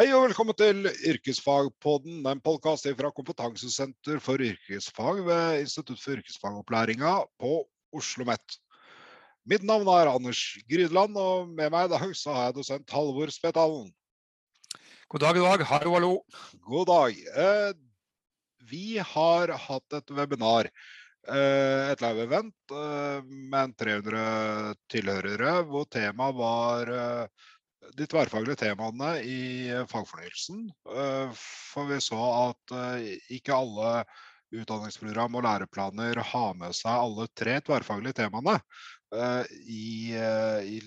Hei og velkommen til Yrkesfagpodden, en podkast fra Kompetansesenter for yrkesfag ved Institutt for yrkesfagopplæringa på Oslo OsloMet. Mitt navn er Anders Grydeland, og med meg i dag så har jeg dosent Halvor Spetalen. God dag, god dag. Hallo, hallo. God dag. Eh, vi har hatt et webinar, eh, et live-event eh, med 300 tilhørere, hvor temaet var de tverrfaglige temaene i eh, fagfornyelsen. Eh, for vi så at eh, ikke alle utdanningsprogram og læreplaner har med seg alle tre tverrfaglige temaene i, i,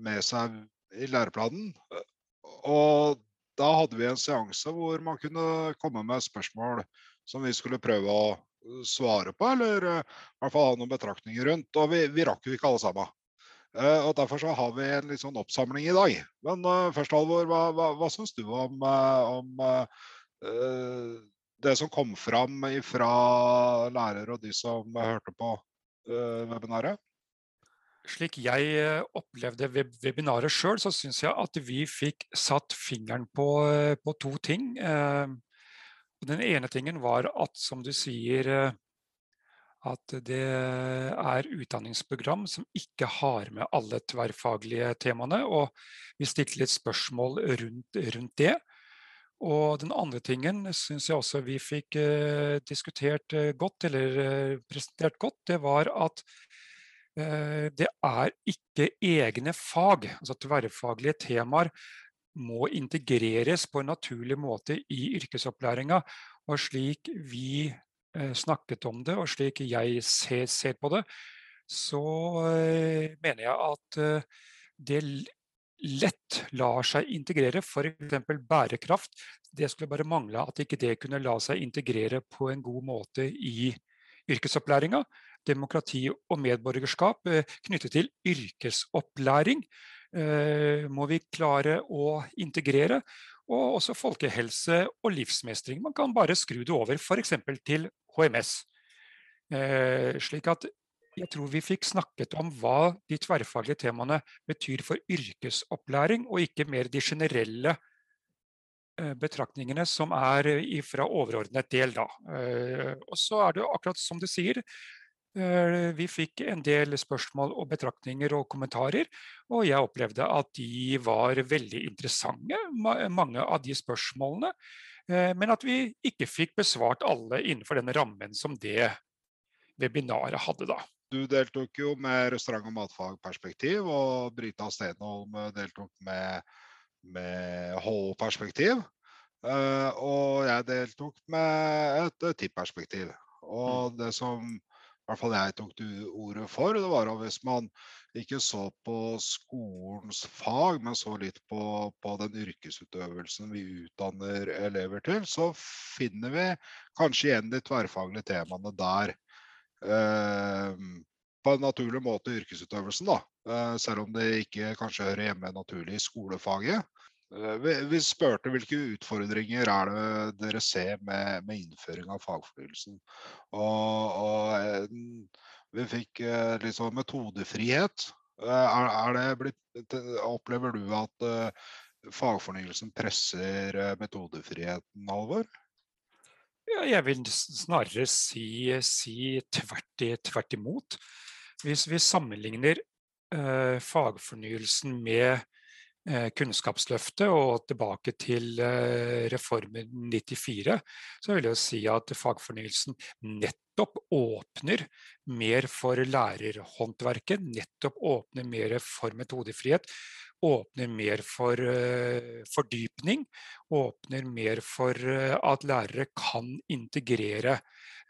med seg i læreplanen. Og da hadde vi en seanse hvor man kunne komme med spørsmål som vi skulle prøve å svare på, eller i hvert fall ha noen betraktninger rundt. Og vi, vi rakk jo ikke alle sammen. Uh, og Derfor så har vi en litt sånn oppsamling i dag. Men uh, først, Halvor, hva, hva, hva syns du om, uh, om det som kom fram fra lærere og de som hørte på webinaret? Slik jeg opplevde web webinaret sjøl, så syns jeg at vi fikk satt fingeren på, på to ting. Den ene tingen var at, som du sier, at det er utdanningsprogram som ikke har med alle tverrfaglige temaene. Og vi stilte litt spørsmål rundt, rundt det. Og den andre tingen syns jeg også vi fikk eh, diskutert eh, godt, eller eh, presentert godt, det var at eh, det er ikke egne fag. Altså tverrfaglige temaer må integreres på en naturlig måte i yrkesopplæringa. Og slik vi snakket om det, og slik jeg ser, ser på det, så eh, mener jeg at eh, det lett lar seg integrere. F.eks. bærekraft. Det skulle bare mangle at ikke det kunne la seg integrere på en god måte i yrkesopplæringa. Demokrati og medborgerskap knyttet til yrkesopplæring må vi klare å integrere og også folkehelse og livsmestring. Man kan bare skru det over f.eks. til HMS. Eh, slik at jeg tror vi fikk snakket om hva de tverrfaglige temaene betyr for yrkesopplæring, og ikke mer de generelle eh, betraktningene som er fra overordnet del. Da. Eh, og så er det akkurat som du sier, Eh, vi fikk en del spørsmål og betraktninger og kommentarer, og jeg opplevde at de var veldig interessante, mange av de spørsmålene. Eh, men at vi ikke fikk besvart alle innenfor den rammen som det webinaret hadde da. Du deltok jo med restaurant- og matfagperspektiv, og Brita Stenholm deltok med, med HO-perspektiv. Eh, og jeg deltok med et TIP-perspektiv. Og mm. det som hvert fall jeg tok ordet for, det var at hvis man ikke så på skolens fag, men så litt på, på, den yrkesutøvelsen vi utdanner elever til, så finner vi kanskje igjen de tverrfaglige temaene der. Eh, på en naturlig måte yrkesutøvelsen, da. Eh, selv om det ikke kanskje hører hjemme naturlig i skolefaget. Eh, vi spurte hvilke utfordringer er det dere ser med, med innføring av fagfornyelsen. Og, og, eh, vi fikk liksom metodefrihet. Er, er det blitt, opplever du at fagfornyelsen presser metodefriheten, Halvor? Ja, jeg vil snarere si, si tvert, tvert, imot. Hvis vi sammenligner eh, fagfornyelsen med Kunnskapsløftet og tilbake til eh, reformen 94, så vil jeg si at fagfornyelsen nettopp åpner mer for lærerhåndverket, nettopp åpner mer for metodefrihet, åpner mer for uh, fordypning, åpner mer for uh, at lærere kan integrere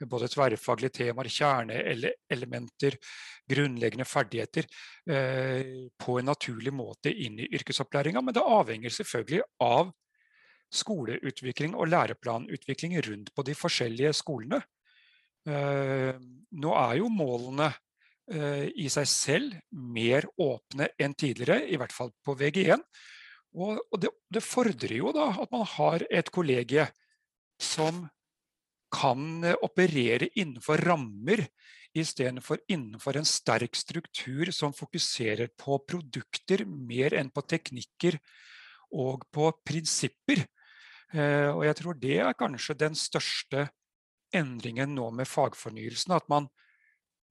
både tverrfaglige temaer, kjerneelementer, grunnleggende ferdigheter uh, på en naturlig måte inn i yrkesopplæringa. Men det avhenger selvfølgelig av skoleutvikling og læreplanutvikling rundt på de forskjellige skolene. Nå er jo målene i seg selv mer åpne enn tidligere, i hvert fall på VG1. Og, det, det, fordrer jo da at man har et kollegie som kan eh, operere innenfor rammer istedenfor innenfor en sterk struktur som fokuserer på produkter mer enn på teknikker og på prinsipper. Eh, og jeg tror det er kanskje den største endringen nå med fagfornyelsen. At man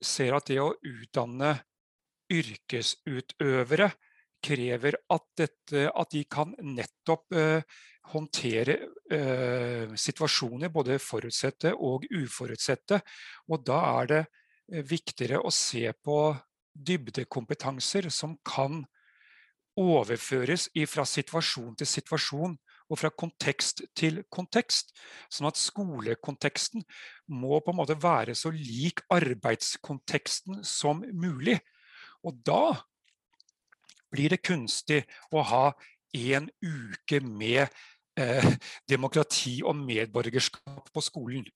ser at det å utdanne yrkesutøvere krever at, dette, at de kan nettopp eh, håndtere eh, situasjoner, både forutsette og uforutsette. Og da er det eh, viktigere å se på dybdekompetanser som kan overføres fra situasjon til situasjon og fra kontekst til kontekst. Sånn at skolekonteksten må på en måte være så lik arbeidskonteksten som mulig. Og da blir det kunstig å ha en uke med eh, demokrati og medborgerskap på skolen.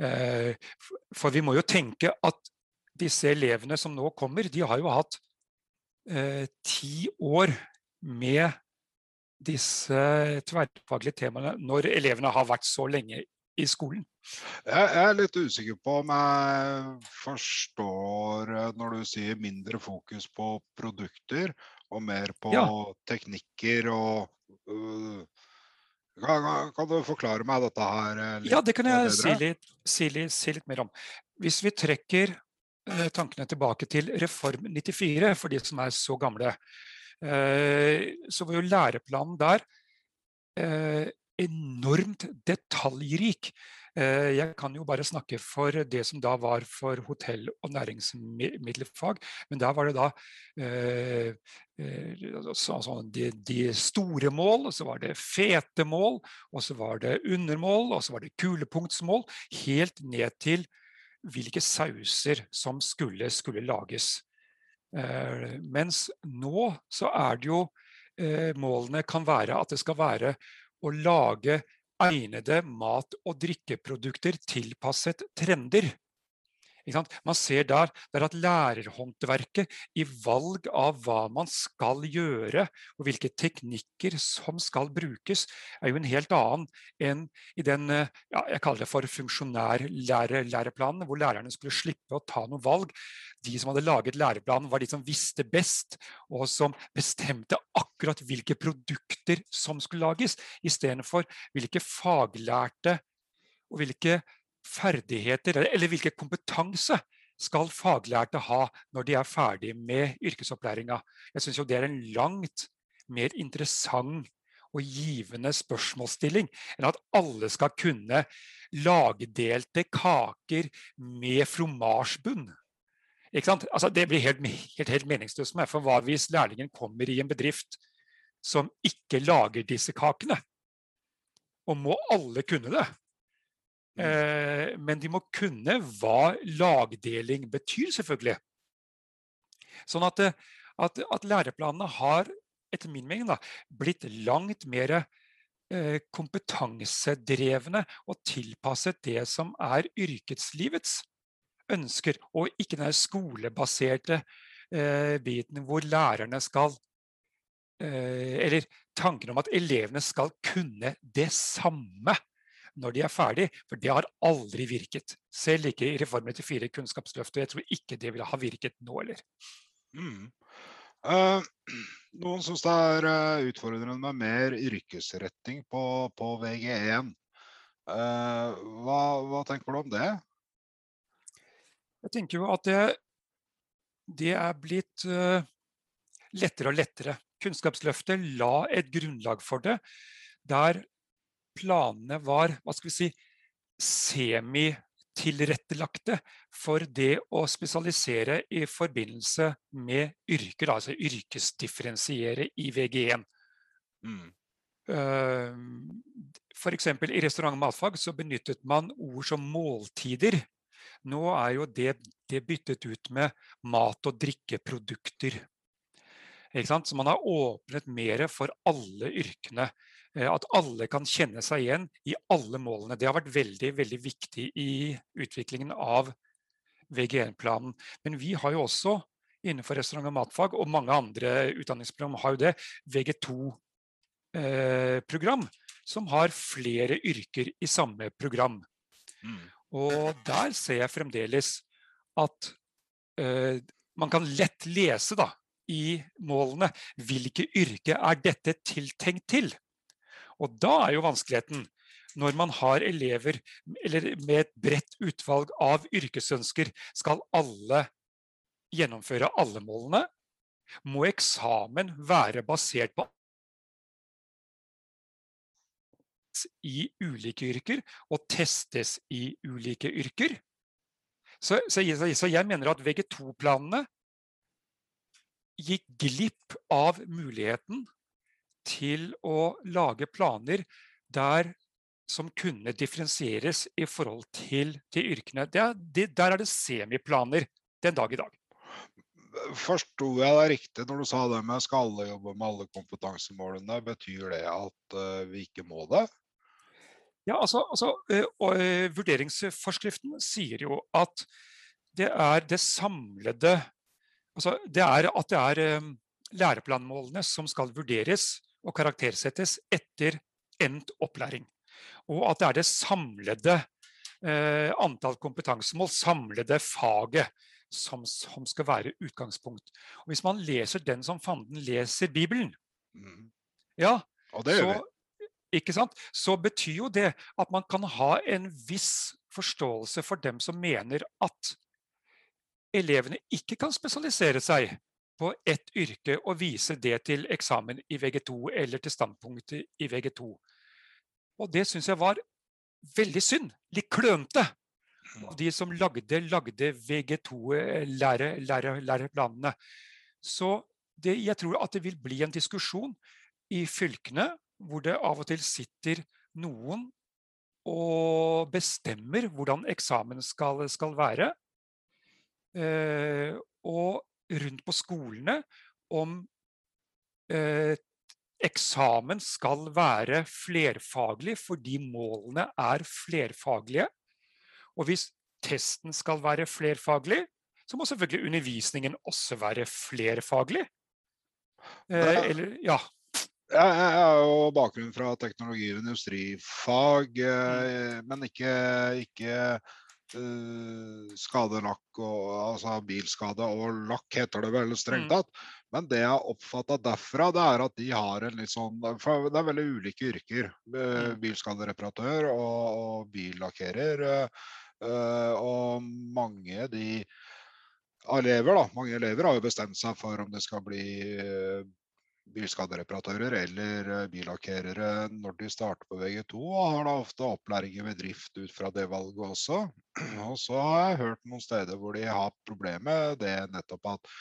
Eh, for vi må jo tenke at disse elevene som nå kommer, de har jo hatt eh, ti år med disse tverrfaglige temaene når elevene har vært så lenge i skolen? Jeg er litt usikker på om jeg forstår eh, når du sier mindre fokus på produkter og mer på ja. teknikker og uh, kan, kan, du forklare meg dette her eh, litt Ja, det kan jeg si litt, si, litt, si litt, mer om. Hvis vi trekker uh, tankene tilbake til Reform 94, for de som er så gamle, Eh, så var jo læreplanen der eh, enormt detaljrik. Eh, jeg kan jo bare snakke for det som da var for hotell- og næringsmiddelfag. Men der var det da eh, så, altså de, de, store mål, og så var det fete mål, og så var det undermål, og så var det kulepunktsmål. Helt ned til hvilke sauser som skulle, skulle lages. Eh, mens nå så er det jo eh, Målene kan være at det skal være å lage egnede mat- og drikkeprodukter tilpasset trender. Man ser der, der, at lærerhåndverket i valg av hva man skal gjøre, og hvilke teknikker som skal brukes, er jo en helt annen enn i den ja, jeg kaller det for funksjonærlæreplanen, hvor lærerne skulle slippe å ta noe valg. De som hadde laget læreplanen, var de som visste best, og som bestemte akkurat hvilke produkter som skulle lages, istedenfor hvilke faglærte og hvilke ferdigheter, eller hvilken kompetanse skal faglærte ha når de er ferdig med yrkesopplæringa? Jeg syns det er en langt mer interessant og givende spørsmålsstilling enn at alle skal kunne lagdelte kaker med fromasjbunn. Altså, det blir helt, helt, helt meningsløst med. For hva hvis lærlingen kommer i en bedrift som ikke lager disse kakene? Og må alle kunne det? Eh, men de må kunne hva lagdeling betyr, selvfølgelig. Sånn at, eh, at, at læreplanene har, etter min mening, da, blitt langt mer eh, kompetansedrevne og tilpasset det som er yrkeslivets ønsker, og ikke den skolebaserte biten hvor lærerne skal Eller tanken om at elevene skal kunne det samme når de er ferdig, for det har aldri virket. Selv ikke i Reform 94 Kunnskapsløftet, og jeg tror ikke det ville ha virket nå heller. Mm. Uh, noen syns det er uh, utfordrende med mer yrkesretting på, på VG1. Uh, eh, hva, hva, tenker du om det? Jeg tenker jo at det, det er blitt lettere og lettere. Kunnskapsløftet la et grunnlag for det, der planene var hva skal vi si, semitilrettelagte for det å spesialisere i forbindelse med yrker, altså yrkesdifferensiere i VG1. Mm. F.eks. i restaurant- og matfag så benyttet man ord som måltider. Nå er jo det, det byttet ut med mat- og drikkeprodukter. Så man har åpnet mer for alle yrkene. Eh, at alle kan kjenne seg igjen i alle målene. Det har vært veldig, veldig viktig i utviklingen av VG1-planen. Men vi har jo også innenfor restaurant- og matfag, og mange andre utdanningsprogram har jo det, VG2-program, eh, som har flere yrker i samme program. Mm. Og der ser jeg fremdeles at uh, man kan lett lese da, i målene. Hvilke yrke er dette tiltenkt til? Og da er jo vanskeligheten når man har elever med et bredt utvalg av yrkesønsker, skal alle gjennomføre alle målene? Må eksamen være basert på i ulike yrker og testes i ulike yrker? Så, så, så jeg mener at VG2-planene gikk glipp av muligheten til å lage planer der som kunne differensieres i forhold til, de yrkene. Det, de, der er det semiplaner den dag i dag. Forsto jeg deg riktig når du sa det med skal alle jobbe med alle kompetansemålene? Betyr det at uh, vi ikke må det? Ja, altså, altså uh, uh, Vurderingsforskriften sier jo at det er det samlede Altså det er at det er læreplanmålene som skal vurderes og karaktersettes etter endt opplæring. Og at det er det samlede eh, antall kompetansemål, samlede faget, som, som, skal være utgangspunkt. Og Hvis man leser den som fanden leser Bibelen, mm. ja, så, ikke sant? så betyr jo det at man kan ha en viss forståelse for dem som mener at elevene ikke kan spesialisere seg på ett yrke og vise det til eksamen i VG2 eller til standpunktet i VG2. Og det syns jeg var veldig synd. Litt klønete. Av de som lagde, lagde VG2-læreplanene. Så det, jeg tror at det vil bli en diskusjon i fylkene hvor det av og til sitter noen og bestemmer hvordan eksamen skal, skal være. Eh, og rundt på skolene om eh, eksamen skal være flerfaglig fordi målene er flerfaglige. Og hvis testen skal være flerfaglig, så må selvfølgelig undervisningen også være flerfaglig. Eh, eller, ja. Jeg har jo bakgrunn fra teknologi- og industrifag, eh, mm. men ikke, ikke skadelakk og altså bilskade og lakk, heter det vel strengt mm. tatt. Mm. Men det jeg oppfatta derfra, det er at de har en litt sånn For det er veldig ulike yrker. Mm. Bilskadereparatør og, og billakkerer. Uh, og mange de elever, da, mange elever har jo bestemt seg for om det skal bli bilskadereparatører eller eh, billakkerere når de starter på VG2, og har da ofte opplæring i bedrift ut fra det valget også. Og så har jeg hørt noen steder hvor de har problemer med det nettopp at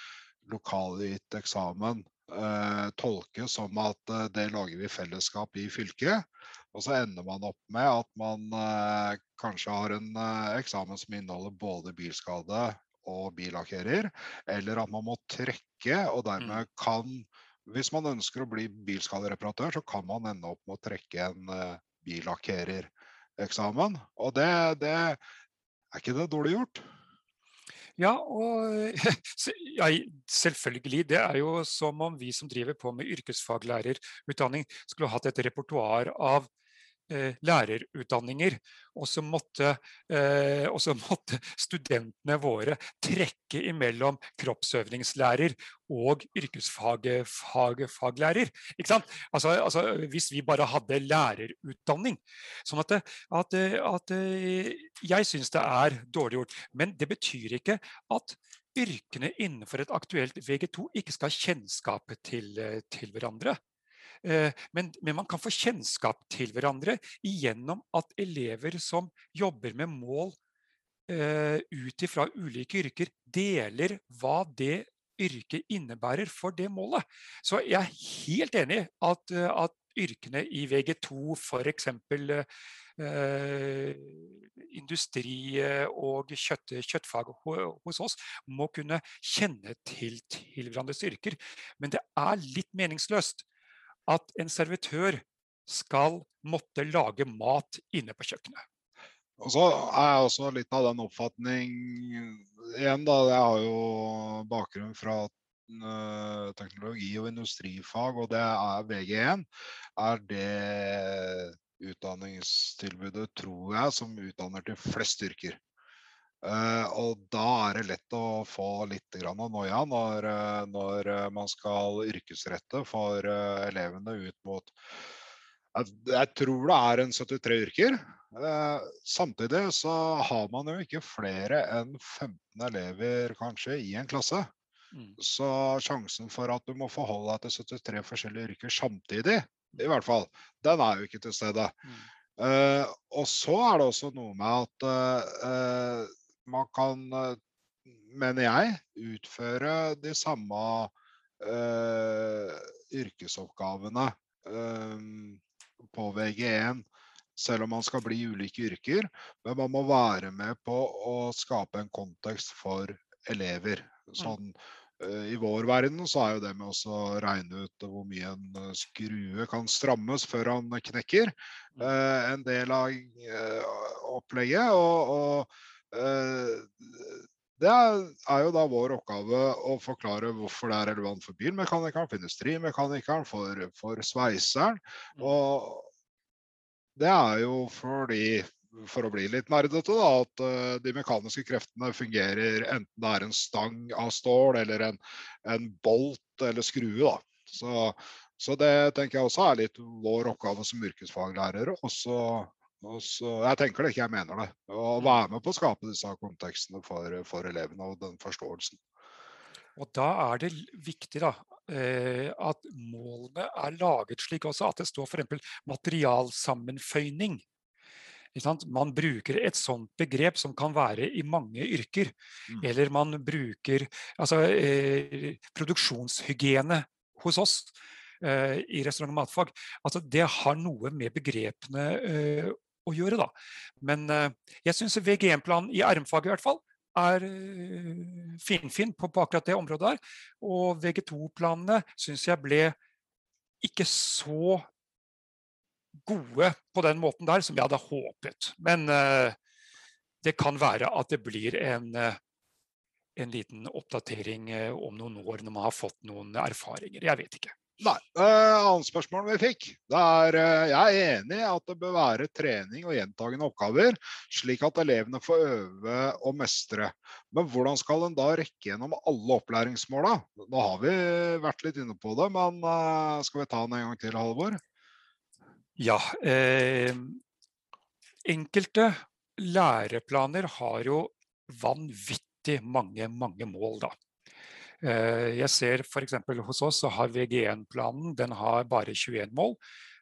lokalgitt eksamen eh, tolkes som at eh, det lager vi fellesskap i fylket. Og så ender man opp med at man eh, kanskje har en eksamen som inneholder både bilskade og billakkerer, eller at man må trekke og dermed mm. kan hvis man ønsker å bli bilskadereparatør, så kan man ende opp med å trekke en uh, billakkerereksamen. Og det, det, er ikke det dårlig gjort? Ja, og ja, selvfølgelig. Det er jo som om vi som driver på med yrkesfaglærerutdanning skulle hatt et repertoar av Eh, lærerutdanninger. Og så, måtte, eh, måtte studentene våre trekke imellom kroppsøvingslærer og yrkesfaglærer. Altså, altså, hvis vi bare hadde lærerutdanning. Sånn at, at, at jeg syns det er dårlig gjort. Men det betyr ikke at yrkene innenfor et aktuelt VG2 ikke skal ha kjennskap til, til hverandre. Eh, men, men, man kan få kjennskap til hverandre gjennom at elever som jobber med mål uh, ut ifra ulike yrker, deler hva det yrket innebærer for det målet. Så jeg er helt enig at, at yrkene i VG2, f.eks. Uh, industri og kjøtt, kjøttfag hos oss må kunne kjenne til, til hverandres yrker. Men det er litt meningsløst at en servitør skal måtte lage mat inne på kjøkkenet. Og så er jeg også litt av den oppfatning Igjen, da. Jeg har jo bakgrunn fra uh, teknologi- og industrifag, og det er VG1. Er det utdanningstilbudet, tror jeg, som utdanner til flest yrker. Uh, og da er det lett å få litt grann av noia når, uh, når uh, man skal yrkesrette for elevene ut mot jeg, tror det er en 73 yrker. samtidig så har man jo ikke flere enn 15 elever kanskje i en klasse. Mm. Så sjansen for at du må forholde deg til 73 forskjellige yrker samtidig, i hvert fall, den er jo ikke til stede. Mm. og så er det også noe med at man kan, eh, mener jeg, utføre de samme uh, yrkesoppgavene uh, på VG1 selv om man skal bli ulike yrker. Men man må være med på å skape en kontekst for elever. Mm. Sånn, I vår verden så er jo det med å regne ut hvor mye en skrue kan strammes før han knekker, uh, en del av opplegget. og, det er jo da vår oppgave å forklare hvorfor det er relevant for bilmekanikeren, for industrimekanikeren, for, for sveiseren. Mm. Og det er jo fordi, for å bli litt nerdete, da, at uh, de mekaniske kreftene fungerer enten det er en stang av stål eller en, en bolt eller skrue. da. Så, så, det tenker jeg også er litt vår oppgave som yrkesfaglærere. Også så jeg tenker det ikke, jeg mener det. Å mm. være med på å skape disse kontekstene for, for elevene og den forståelsen. Og Da er det viktig da, eh, at målene er laget slik også at det står f.eks. materialsammenføyning. Man bruker et sånt begrep som kan være i mange yrker. Mm. Eller man bruker altså, eh, produksjonshygiene hos oss eh, i restaurant- og matfag. Altså, det har noe med begrepene eh, å gjøre. da. Men uh, jeg syns VG1-planen i RM-faget i hvert fall er uh, finfin på, på, akkurat det området der. Og VG2-planene syns jeg ble ikke så gode på den måten der som jeg hadde håpet. Men uh, det kan være at det blir en, en liten oppdatering om noen år når man har fått noen erfaringer. Jeg vet ikke. Nei. Uh, annet spørsmål vi fikk. Er, uh, jeg er enig i at det bør være trening og gjentagende oppgaver, slik at elevene får øve og mestre. Men hvordan skal en da rekke gjennom alle opplæringsmåla? Nå har vi vært litt inne på det, men uh, skal vi ta den en gang til, Halvor? Ja. enkelte læreplaner har jo vanvittig mange, mange mål, da. Eh, jeg ser f.eks. hos oss så har VG1-planen den har bare 21 mål.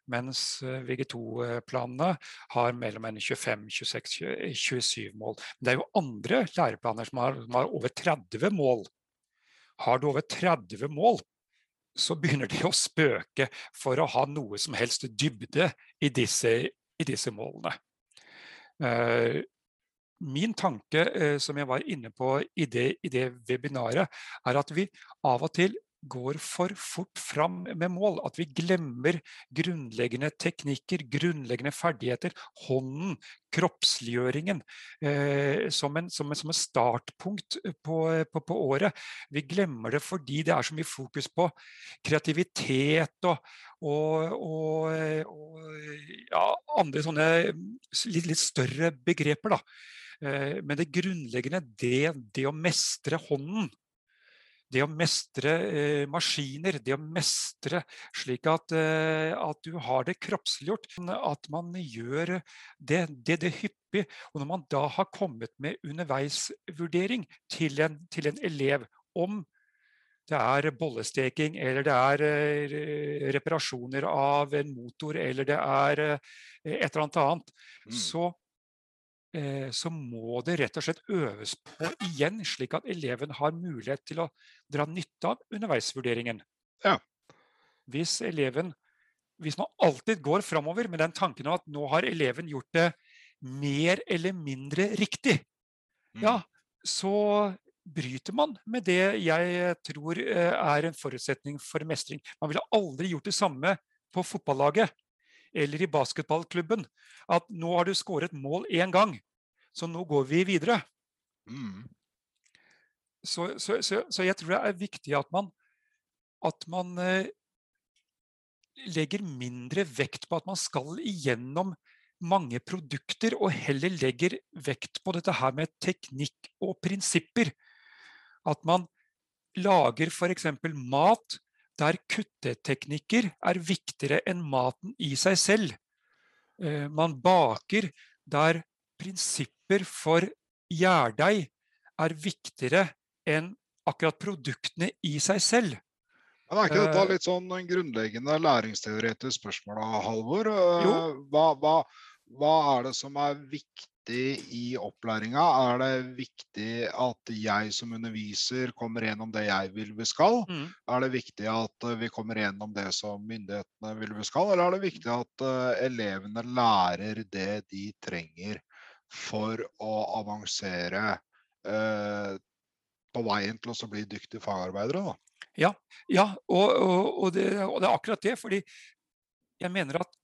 Mens eh, VG2-planene har mellom 25, 26, 27 mål. Men det er jo andre læreplaner som har, som har over 30 mål. Har du over 30 mål, så begynner de å spøke for å ha noe som helst dybde i disse, i disse målene. Min tanke, eh, som jeg var inne på i det, i det, webinaret, er at vi av og til går for fort fram med mål. At vi glemmer grunnleggende teknikker, grunnleggende ferdigheter. Hånden, kroppsliggjøringen, eh, som, en, som, en, som, en, startpunkt på, på, på, året. Vi glemmer det fordi det er så mye fokus på kreativitet og, og, og, og ja, andre sånne litt, litt større begreper. da. Eh, men det grunnleggende, det, det å mestre hånden, det å mestre eh, maskiner, det å mestre slik at, eh, at, du har det kroppsliggjort. At man gjør det, det, det, hyppig. Og når man da har kommet med underveisvurdering til en, til en elev om det er bollesteking, eller det er reparasjoner av en motor, eller det er et eller annet annet, mm. så så må det rett og slett øves på igjen, slik at eleven har mulighet til å dra nytte av underveisvurderingen. Ja. Hvis eleven hvis man alltid går framover med den tanken at nå har eleven gjort det mer eller mindre riktig, mm. ja, så bryter man med det jeg tror eh, er en forutsetning for mestring. Man ville aldri gjort det samme på fotballaget eller i basketballklubben. At nå har du skåret mål én gang, så nå går vi videre. Mm. Så, så, så, så, jeg tror det er viktig at man, at man eh, legger mindre vekt på at man skal igjennom mange produkter, og heller legger vekt på dette her med teknikk og prinsipper. At man lager f.eks. mat der kutteteknikker er viktigere enn maten i seg selv. Eh, man baker der prinsipper for gjærdeig er viktigere enn akkurat produktene i seg selv. Men Er ikke dette eh. litt sånn grunnleggende læringsteoretisk spørsmål, Halvor? Jo. Hva, hva, hva er det som er viktig i opplæringa? Er det viktig at jeg som underviser kommer gjennom det jeg vil vi skal? Mm. Er det viktig at vi kommer gjennom det som myndighetene vil vi skal? Eller er det viktig at uh, elevene lærer det de trenger for å avansere uh, på veien til å bli dyktige fagarbeidere? Da? Ja, ja og, og, og, det, og, det, er akkurat det. Fordi jeg mener at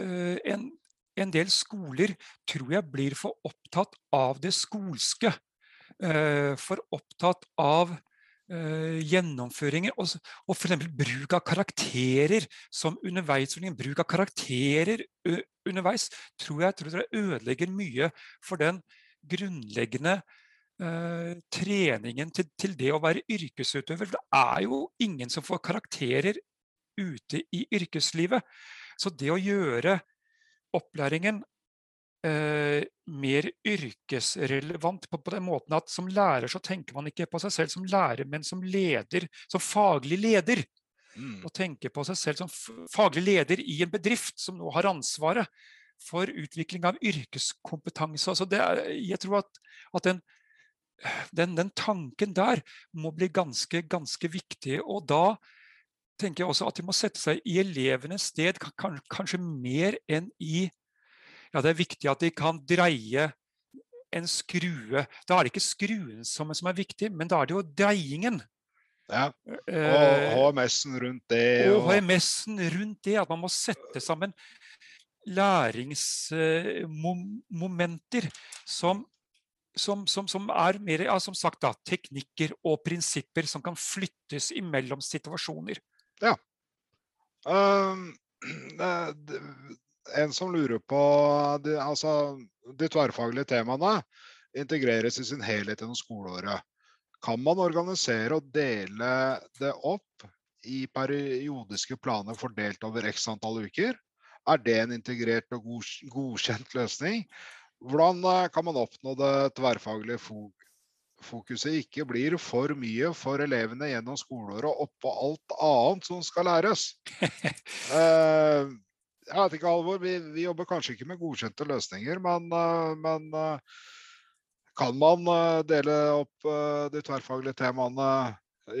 uh, en en del skoler tror jeg blir for opptatt av det skolske. Eh, for opptatt av eh, gjennomføringer og, og f.eks. bruk av karakterer som underveis. Bruk av karakterer underveis tror jeg, tror jeg ødelegger mye for den grunnleggende uh, treningen til, til, det å være yrkesutøver. For det er jo ingen som får karakterer ute i yrkeslivet. Så det å gjøre opplæringen eh, mer yrkesrelevant på, på, den måten at som lærer så tenker man ikke på seg selv som lærer, men som leder, som faglig leder. Mm. Og tenker på seg selv som faglig leder i en bedrift som nå har ansvaret for utvikling av yrkeskompetanse. Altså er, jeg tror at, at den, den, den, tanken der må bli ganske, ganske viktig. Og da tenker jeg også at de må sette seg i elevenes sted, kanskje mer enn i Ja, det er viktig at de kan dreie en skrue. Da er det ikke skruen som, som er viktig, men da er det jo dreiingen. Ja, og HMS-en rundt det. Og, og HMS-en rundt det. At man må sette sammen læringsmomenter som som, som, som, er mer ja, som sagt da, teknikker og prinsipper som kan flyttes imellom situasjoner. Ja. Um, en som lurer på de, altså, de tverrfaglige temaene integreres i sin helhet gjennom skoleåret. Kan man organisere og dele det opp i periodiske planer fordelt over x antall uker? Er det en integrert og godkjent løsning? Hvordan eh, kan man oppnå det tverrfaglige fokuset ikke blir for mye for elevene gjennom skoleåret oppå alt annet som skal læres. uh, jeg vet ikke, Alvor, vi, vi, jobber kanskje ikke med godkjente løsninger, men, uh, men uh, kan man dele opp de tverrfaglige temaene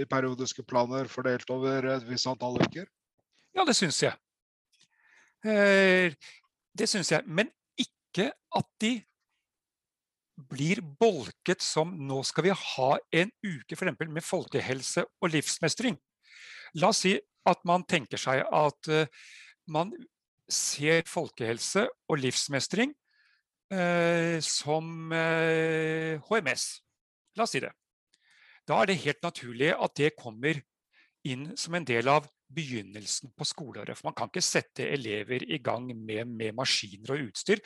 i periodiske planer fordelt over et visst antall uker? Ja, det syns jeg. Det syns jeg. Men ikke at de blir bolket som nå skal vi ha en uke for eksempel, med folkehelse og livsmestring. La oss si at man tenker seg at uh, man ser folkehelse og livsmestring uh, som uh, eh, HMS. La oss si det. Da er det helt naturlig at det kommer inn som en del av begynnelsen på skoleåret. For man kan ikke sette elever i gang med, med maskiner og utstyr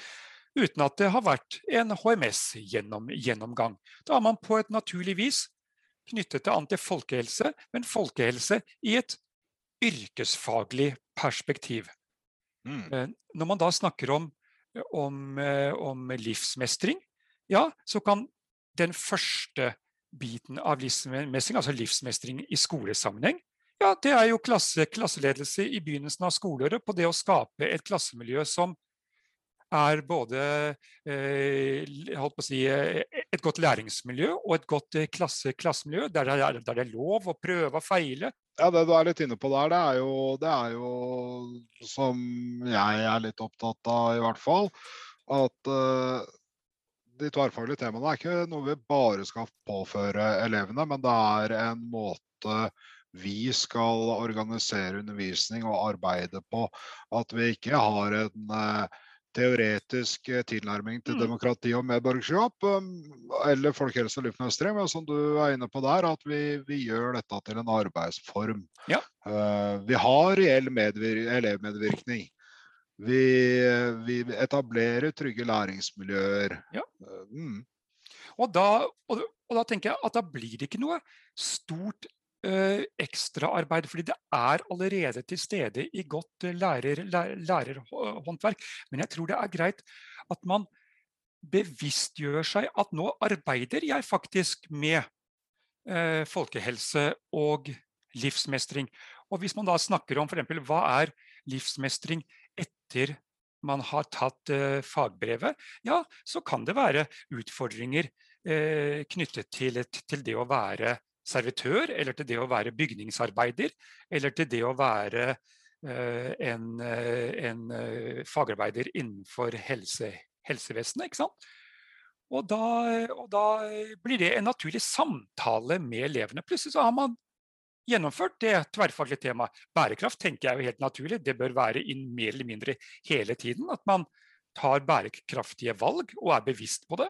uten at det har vært en HMS-gjennomgang. Da er man på et naturlig vis knyttet til an til folkehelse, men folkehelse i et yrkesfaglig perspektiv. Mm. Eh, når man da snakker om, om, eh, om, livsmestring, ja, så kan den første biten av livsmestring, altså livsmestring i skolesammenheng, ja, det er jo klasse, klasseledelse i begynnelsen av skoleåret på det å skape et klassemiljø som er både eh, si, eh, et godt læringsmiljø og et godt eh, klasse, klassemiljø, der er, der det, er, lov å prøve og feile. Ja, Det du er litt inne på der, det er, jo, det er jo som jeg er litt opptatt av, i hvert fall, at uh, de tverrfaglige temaene er ikke noe vi bare skal påføre elevene, men det er en måte vi skal organisere undervisning og arbeide på. At vi ikke har en uh, teoretisk eh, tilnærming til mm. demokrati og medborgerskap, um, eller folkehelse og livsmestring, men som du er inne på der, at vi, vi gjør dette til en arbeidsform. Ja. Uh, vi har reell elevmedvirkning. Vi, vi etablerer trygge læringsmiljøer. Ja. Mm. Og da, og, og da tenker jeg at da blir det ikke noe stort eh, ekstraarbeid, fordi det er allerede til stede i godt eh, lærer, lærerhåndverk. Men jeg tror det er greit at man bevisstgjør seg at nå arbeider jeg faktisk med eh, folkehelse og livsmestring. Og hvis man da snakker om f.eks. hva er livsmestring etter man har tatt eh, fagbrevet, ja, så kan det være utfordringer eh, knyttet til, til, det å være servitør, eller til det å være bygningsarbeider, eller til det å være eh, en, eh, en, eh, fagarbeider innenfor helse, helsevesenet. ikke sant? Og da, og da, blir det en naturlig samtale med elevene. Plutselig så har man gjennomført det tverrfaglige temaet. Bærekraft tenker jeg er jo helt naturlig. Det bør være inn mer eller mindre hele tiden. At man tar bærekraftige valg og er bevisst på det.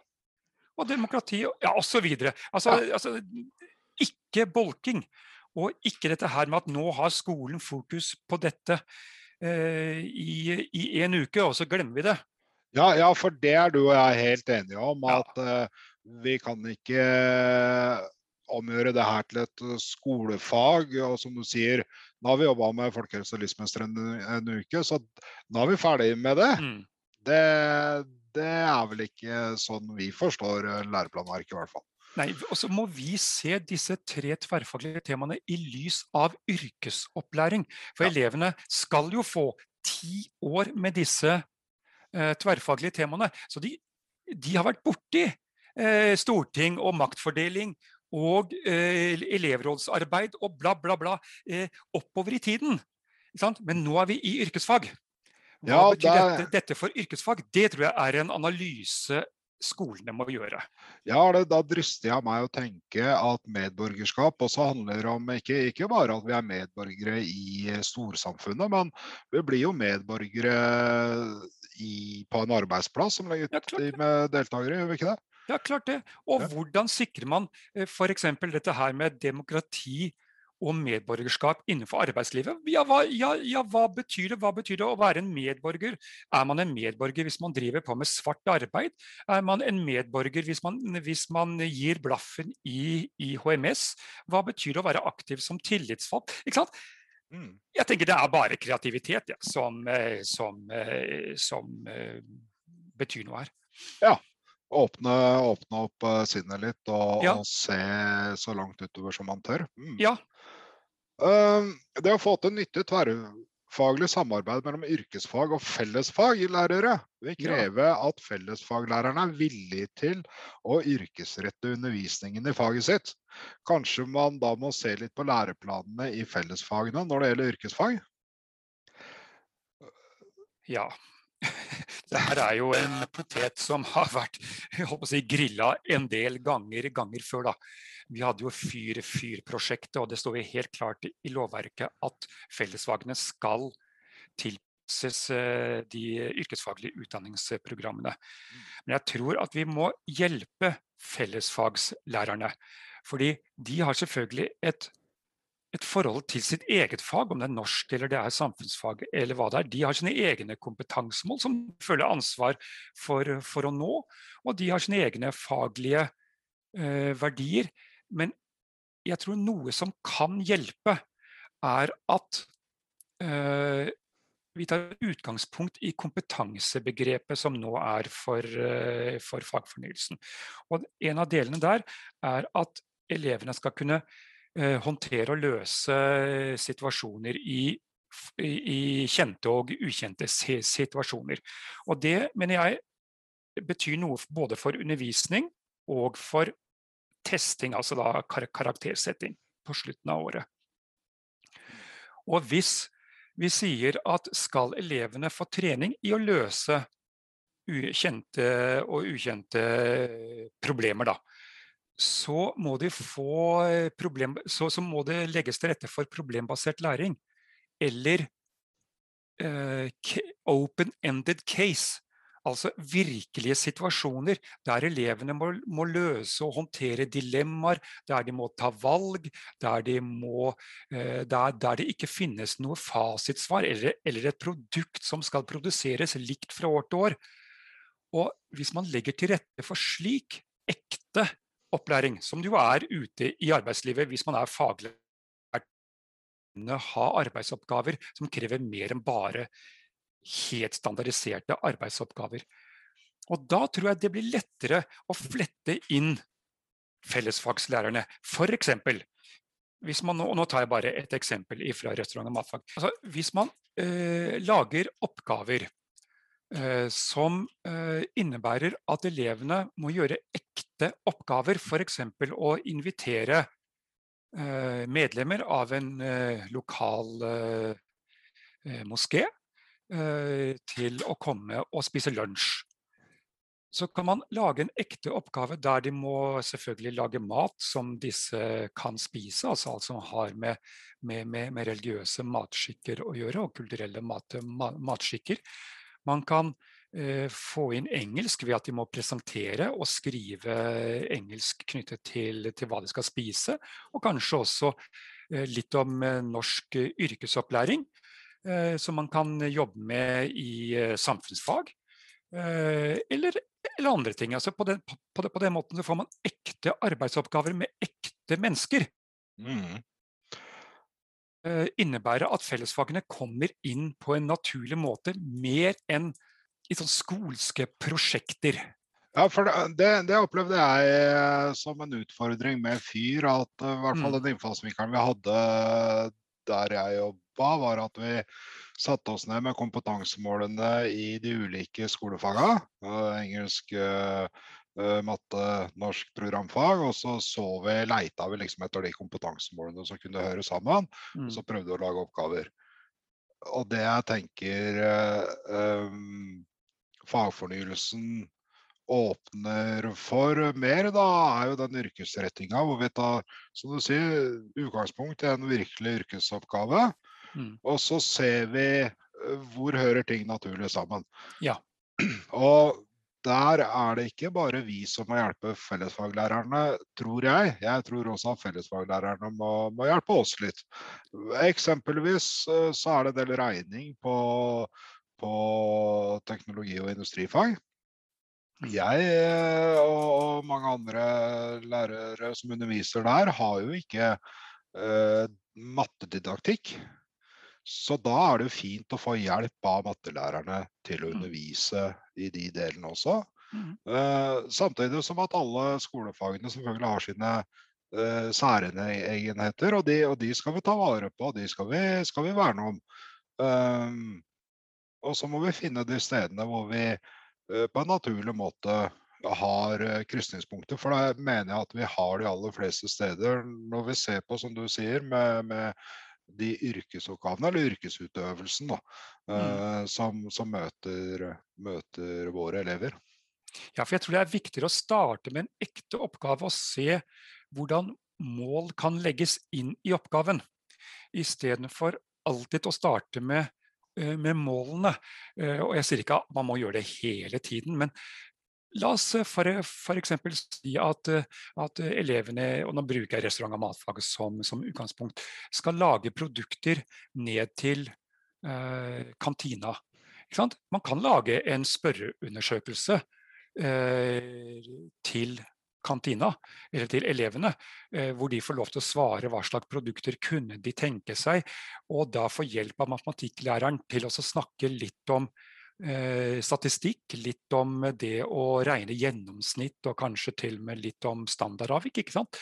Og demokrati ja, osv. Altså, ja. altså, ikke bolking. Og ikke dette her med at nå har skolen fokus på dette eh, i, i en uke, og så glemmer vi det. Ja, ja, for det er du og jeg helt enige om. At ja. uh, vi kan ikke omgjøre det her til et eh, skolefag. Og som du sier, nå har vi jobba med folkehelse og livsmester en, en, uke, så nå er vi ferdig med det. Mm. det. Det er vel ikke sånn vi forstår eh, læreplanverket, i hvert fall. Nei, og så må vi se disse tre tverrfaglige temaene i lys av yrkesopplæring. For ja. elevene skal jo få ti år med disse eh, tverrfaglige temaene. Så de, de har vært borti eh, storting og maktfordeling og eh, elevrådsarbeid og bla, bla, bla eh, oppover i tiden. Men nå er vi i yrkesfag. Hva ja, betyr det... dette, dette, for yrkesfag? Det tror jeg er en analyse skolene må gjøre. Ja, det, Da drister jeg meg å tenke at medborgerskap også handler om ikke, ikke, bare at vi er medborgere i storsamfunnet, men vi blir jo medborgere i, på en arbeidsplass som legger til med deltakere, gjør vi ikke det? Ja, klart det. Og ja. hvordan sikrer man eh, f.eks. dette her med demokrati og medborgerskap innenfor arbeidslivet? Ja hva, ja, ja hva, betyr det? hva betyr det å være en medborger? Er man en medborger hvis man driver på med svart arbeid? Er man en medborger hvis man, hvis man gir blaffen i, i, HMS? Hva betyr det å være aktiv som tillitsvalgt? Ikke sant? Mm. Jeg tenker det er bare kreativitet ja, som, eh, som, eh, som, som betyr noe her. Ja, Åpne, åpne opp sinnet litt og, ja. og, se så langt utover som man tør. Mm. Ja. Uh, det å få til nytte tverrfaglig samarbeid mellom yrkesfag og fellesfaglærere vil kreve at fellesfaglærerne er villige til å yrkesrette undervisningen i faget sitt. Kanskje man da må se litt på læreplanene i fellesfagene når det gjelder yrkesfag? Ja, det her er jo en potet som har vært si, grilla en del ganger, ganger før. da. Vi hadde jo Fyr-Fyr-prosjektet, og det står jo helt klart i lovverket at fellesfagene skal tilpasses eh, de yrkesfaglige utdanningsprogrammene. Men jeg tror at vi må hjelpe fellesfagslærerne. Fordi de har selvfølgelig et et forhold til sitt eget fag, om det er norsk eller det er samfunnsfag eller hva det er. De har sine egne kompetansemål som de føler ansvar for, for, å nå, og de har sine egne faglige eh, verdier. Men jeg tror noe som kan hjelpe, er at eh, vi tar utgangspunkt i kompetansebegrepet som nå er for, eh, for fagfornyelsen. Og en av delene der er at elevene skal kunne Eh, håndtere og løse situasjoner i, i, kjente og ukjente situasjoner. Og det mener jeg betyr noe både for undervisning og for testing, altså da karaktersetting på slutten av året. Og hvis vi sier at skal elevene få trening i å løse kjente og ukjente problemer, da, så må, de få problem, så, så må det legges til rette for problembasert læring. Eller uh, open-ended case. Altså virkelige situasjoner der elevene må, må, løse og håndtere dilemmaer, der de må ta valg, der, de må, eh, der, der det ikke finnes noe fasitsvar eller, eller, et produkt som skal produseres likt fra år til år. Og hvis man legger til rette for slik ekte opplæring, som det jo er ute i arbeidslivet hvis man er faglært, ha arbeidsoppgaver som krever mer enn bare helt standardiserte arbeidsoppgaver. Og da tror jeg det blir lettere å flette inn fellesfagslærerne. F.eks. hvis man, og nå tar jeg bare et eksempel fra restaurant og matfag. Altså, hvis man eh, lager oppgaver eh, som eh, innebærer at elevene må gjøre ekte oppgaver, f.eks. å invitere eh, medlemmer av en eh, lokal eh, moské til å komme og spise lunsj. Så kan man lage en ekte oppgave der de må selvfølgelig lage mat som disse kan spise, altså alt som har med, med, med, med religiøse matskikker å gjøre, og kulturelle mat, matskikker. Man kan eh, få inn engelsk ved at de må presentere og skrive engelsk knyttet til, til hva de skal spise, og kanskje også eh, litt om eh, norsk yrkesopplæring. Eh, som man kan jobbe med i eh, samfunnsfag. Eh, eller, eller andre ting. Altså på, den, på, på, den, måten får man ekte arbeidsoppgaver med ekte mennesker. Mm. Innebærer at fellesfagene kommer inn på en naturlig måte, mer enn i sånn skolske prosjekter. Ja, for det, det, opplevde jeg som en utfordring med FYR. At i hvert fall mm. den innfallsvinkelen vi hadde der jeg jobba gruppa, var at vi satte oss ned med kompetansemålene i de ulike skolefagene. Engelsk, eh, eh, matte, norsk programfag. Og så så vi, leita vi liksom etter de kompetansemålene som kunne høre sammen. Mm. Og så prøvde vi å lage oppgaver. Og det jeg tenker um, fagfornyelsen åpner for mer, da, er jo den yrkesrettinga hvor vi tar som du sier, utgangspunkt i en virkelig yrkesoppgave. Mm. Og så ser vi eh, hvor hører ting naturlig sammen. Ja. Og der er det ikke bare vi som må hjelpe fellesfaglærerne, tror jeg. Jeg tror også at fellesfaglærerne må, må hjelpe oss litt. Eksempelvis eh, så er det en del regning på, på teknologi- og industrifag. Mm. Jeg og, og mange andre lærere som underviser der, har jo ikke uh, mattedidaktikk. Så da er det jo fint å få hjelp av mattelærerne til å mm. undervise i de delene også. Mm. Uh, samtidig som at alle skolefagene selvfølgelig har sine uh, særegenheter, og de, og de, skal vi ta vare på, og de skal vi, skal vi verne om. Um, og så må vi finne de stedene hvor vi uh, på en naturlig måte har krysningspunkter. For da mener jeg at vi har de aller fleste steder. Når vi ser på, som du sier, med, med de yrkesoppgavene, eller yrkesutøvelsen, da, mm. Eh, som, som møter, møter, våre elever. Ja, for jeg tror det er viktigere å starte med en ekte oppgave og se hvordan mål kan legges inn i oppgaven, istedenfor alltid å starte med, eh, med målene. Eh, og jeg sier ikke at man må gjøre det hele tiden, men La oss f.eks. si at, at, elevene, og nå bruker jeg restaurant- og matfaget som, som, utgangspunkt, skal lage produkter ned til eh, kantina. Man kan lage en spørreundersøkelse eh, til kantina, eller til elevene, eh, hvor de får lov til å svare hva slags produkter kunne de tenke seg, og da få hjelp av matematikklæreren til å snakke litt om eh, statistikk, litt om det å regne gjennomsnitt og kanskje til og med litt om standardavvik. ikke sant?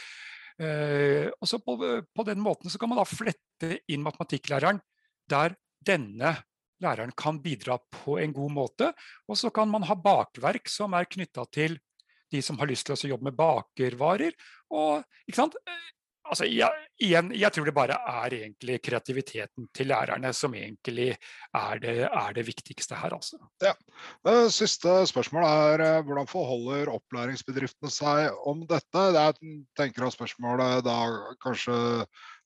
Eh, og så på, på, den måten så kan man da flette inn matematikklæreren der denne læreren kan bidra på en god måte. Og så kan man ha bakverk som er knytta til de som har lyst til å jobbe med bakervarer. Og? Altså, jeg, igjen, jeg tror det bare er egentlig kreativiteten til lærerne som egentlig er det, er det viktigste her. Altså. Ja. Det siste spørsmålet er eh, hvordan forholder opplæringsbedriftene seg om dette? Jeg tenker at spørsmålet da kanskje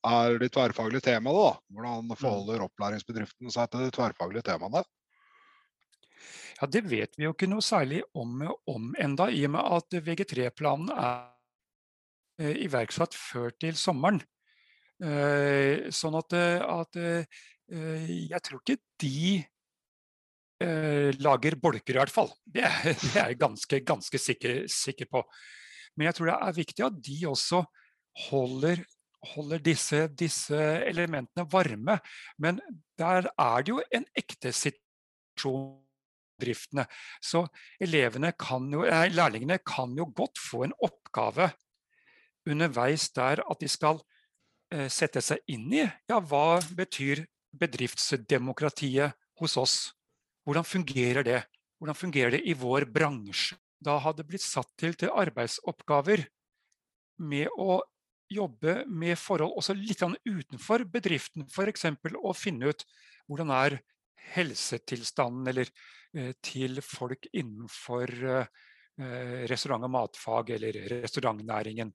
er de tverrfaglige temaene. Da. Hvordan mm. forholder opplæringsbedriftene seg til de tverrfaglige temaene? Ja, Det vet vi jo ikke noe særlig om, om enda, i og med at VG3-planen er iverksatt før til sommeren. Eh, sånn at, at jeg tror ikke de lager bolker, i hvert fall. Det det er jeg ganske, ganske sikker, sikker, på. Men jeg tror det er viktig at de også holder, holder disse, disse, elementene varme. Men der er det jo en ekte situasjon Driftene. Så elevene kan jo, eh, lærlingene kan jo godt få en oppgave underveis der at de skal eh, sette seg inn i ja, hva betyr bedriftsdemokratiet hos oss. Hvordan fungerer det? Hvordan fungerer det i vår bransje? Da hadde blitt satt til, til arbeidsoppgaver med å jobbe med forhold også litt utenfor bedriften. F.eks. å finne ut hvordan er helsetilstanden eller Eh, til folk innenfor eh, restaurant- og matfag eller restaurantnæringen.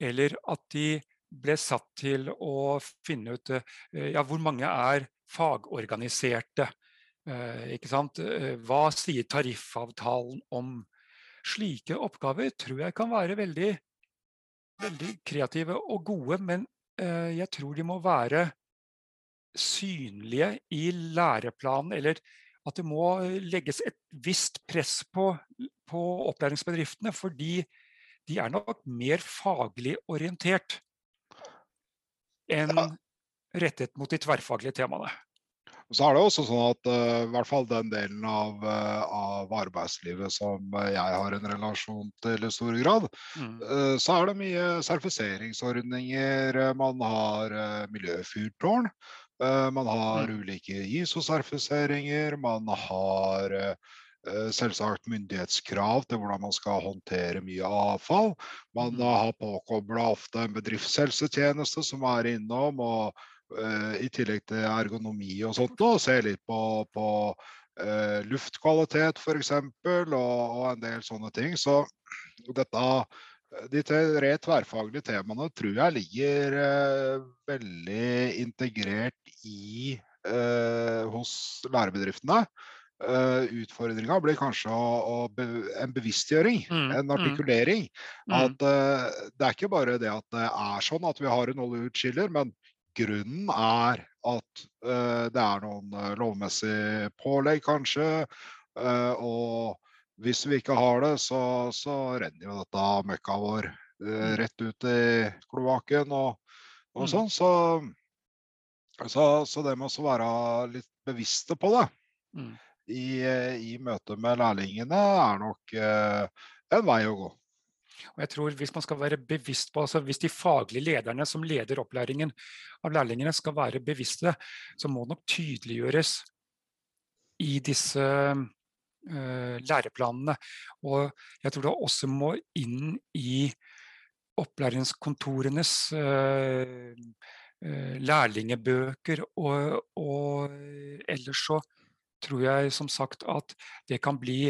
Eller at de ble satt til å finne ut eh, ja, hvor mange er fagorganiserte. Ikke sant? Hva sier tariffavtalen om? Slike oppgaver tror jeg kan være veldig, veldig kreative og gode, men jeg tror de må være synlige i læreplanen eller at det må legges et visst press på, på opplæringsbedriftene, fordi de er nok mer faglig orientert enn rettet mot de tverrfaglige temaene. Så er det også sånn at uh, i hvert fall den delen av, uh, av, arbeidslivet som jeg har en relasjon til i stor grad, mm. uh, så er det mye sertifiseringsordninger. Man har miljøfyrtårn. Man har mm. ulike ISO-sertifiseringer. Man har selvsagt myndighetskrav til hvordan man skal håndtere mye avfall. Man mm. har påkobla ofte en bedriftshelsetjeneste som er innom, og uh, i tillegg til ergonomi og sånt, og ser litt på, på uh, luftkvalitet f.eks. Og, og en del sånne ting. Så dette de tre tverrfaglige temaene tror jeg ligger uh, veldig integrert i eh, hos lærebedriftene. Uh, Utfordringa blir kanskje å, å be, en bevisstgjøring, mm, en mm. artikulering. Mm. At uh, det er ikke bare det at det er sånn at vi har en oljeutskiller, men grunnen er at uh, det er noen lovmessige pålegg, kanskje. og hvis vi ikke har det, så, så renner jo dette møkka vår mm. rett ut i kloakken og, og mm. sånn. Så, så, så, det med å være litt bevisste på det mm. I, i møte med lærlingene er nok eh, en vei å gå. Og jeg tror Hvis man skal være bevisst på, altså hvis de faglige lederne som leder opplæringen av lærlingene skal være bevisste, så må det nok tydeliggjøres i disse uh, læreplanene. Og jeg tror det også må inn i opplæringskontorenes uh, uh, lærlingebøker. Og, og, ellers så tror jeg som sagt at det kan bli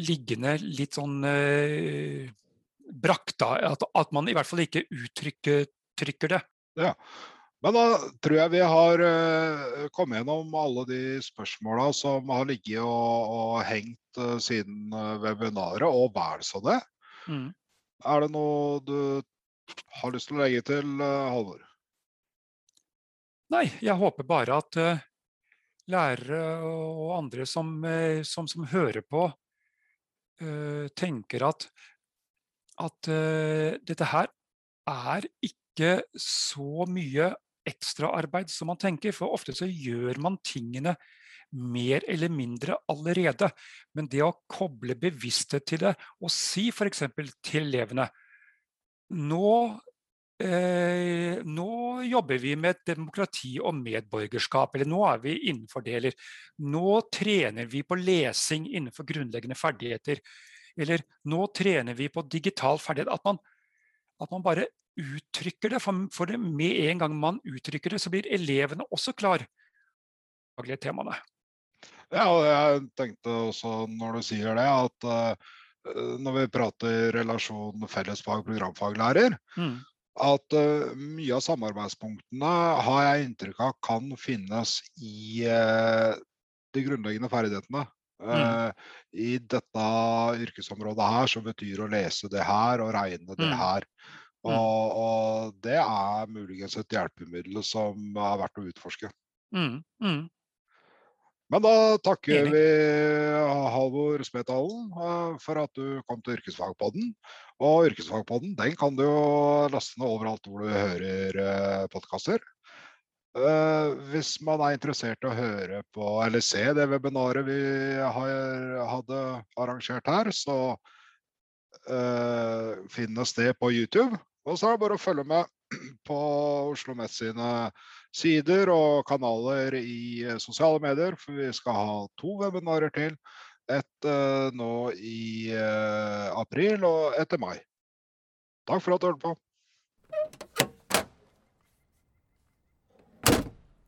liggende litt sånn eh, brakta. At, at, man i hvert fall ikke uttrykker det. Ja. Men da tror jeg vi har uh, kommet gjennom alle de spørsmåla som har ligget og, og hengt uh, siden uh, webinaret, og vel så det. Mm. Er det noe du har lyst til å legge til, Halvor? Nei, jeg håper bare at lærere og andre som, som, som hører på, tenker at, at dette her er ikke så mye ekstraarbeid som man tenker. For ofte så gjør man tingene mer eller mindre allerede. Men det å koble bevissthet til det og si f.eks. til elevene nå, eh, nå jobber vi med demokrati og medborgerskap, eller nå er vi innenfor det, nå trener vi på lesing innenfor grunnleggende ferdigheter. Eller nå trener vi på digital ferdighet. At man, at man bare uttrykker det. For, det, med en gang man uttrykker det, så blir elevene også klar temaene. Ja, og jeg tenkte også når du sier det, at uh, når vi prater relasjon fellesfag, programfaglærer, mm. At uh, mye av samarbeidspunktene har jeg inntrykk av kan finnes i uh, de grunnleggende ferdighetene. Mm. Eh, I dette yrkesområdet her som betyr å lese det her og regne det Mm. her. Mm. Og, og det er muligens et hjelpemiddel som er verdt å utforske. Mm. Mm. Men da takker Enig. vi Halvor Spetalen eh, for at du kom til Yrkesfagpodden. Og Yrkesfagpodden den kan du jo laste ned overalt hvor du hører podkaster. Hvis man er interessert i å høre på eller se det webinaret vi har, hadde arrangert her, så uh, finnes det på YouTube. Og så er det bare å følge med på Oslo Met sine sider og kanaler i sosiale medier, for vi skal ha to webinarer til. Et uh, nå i uh, april og et i mai. Takk for at du hørte på.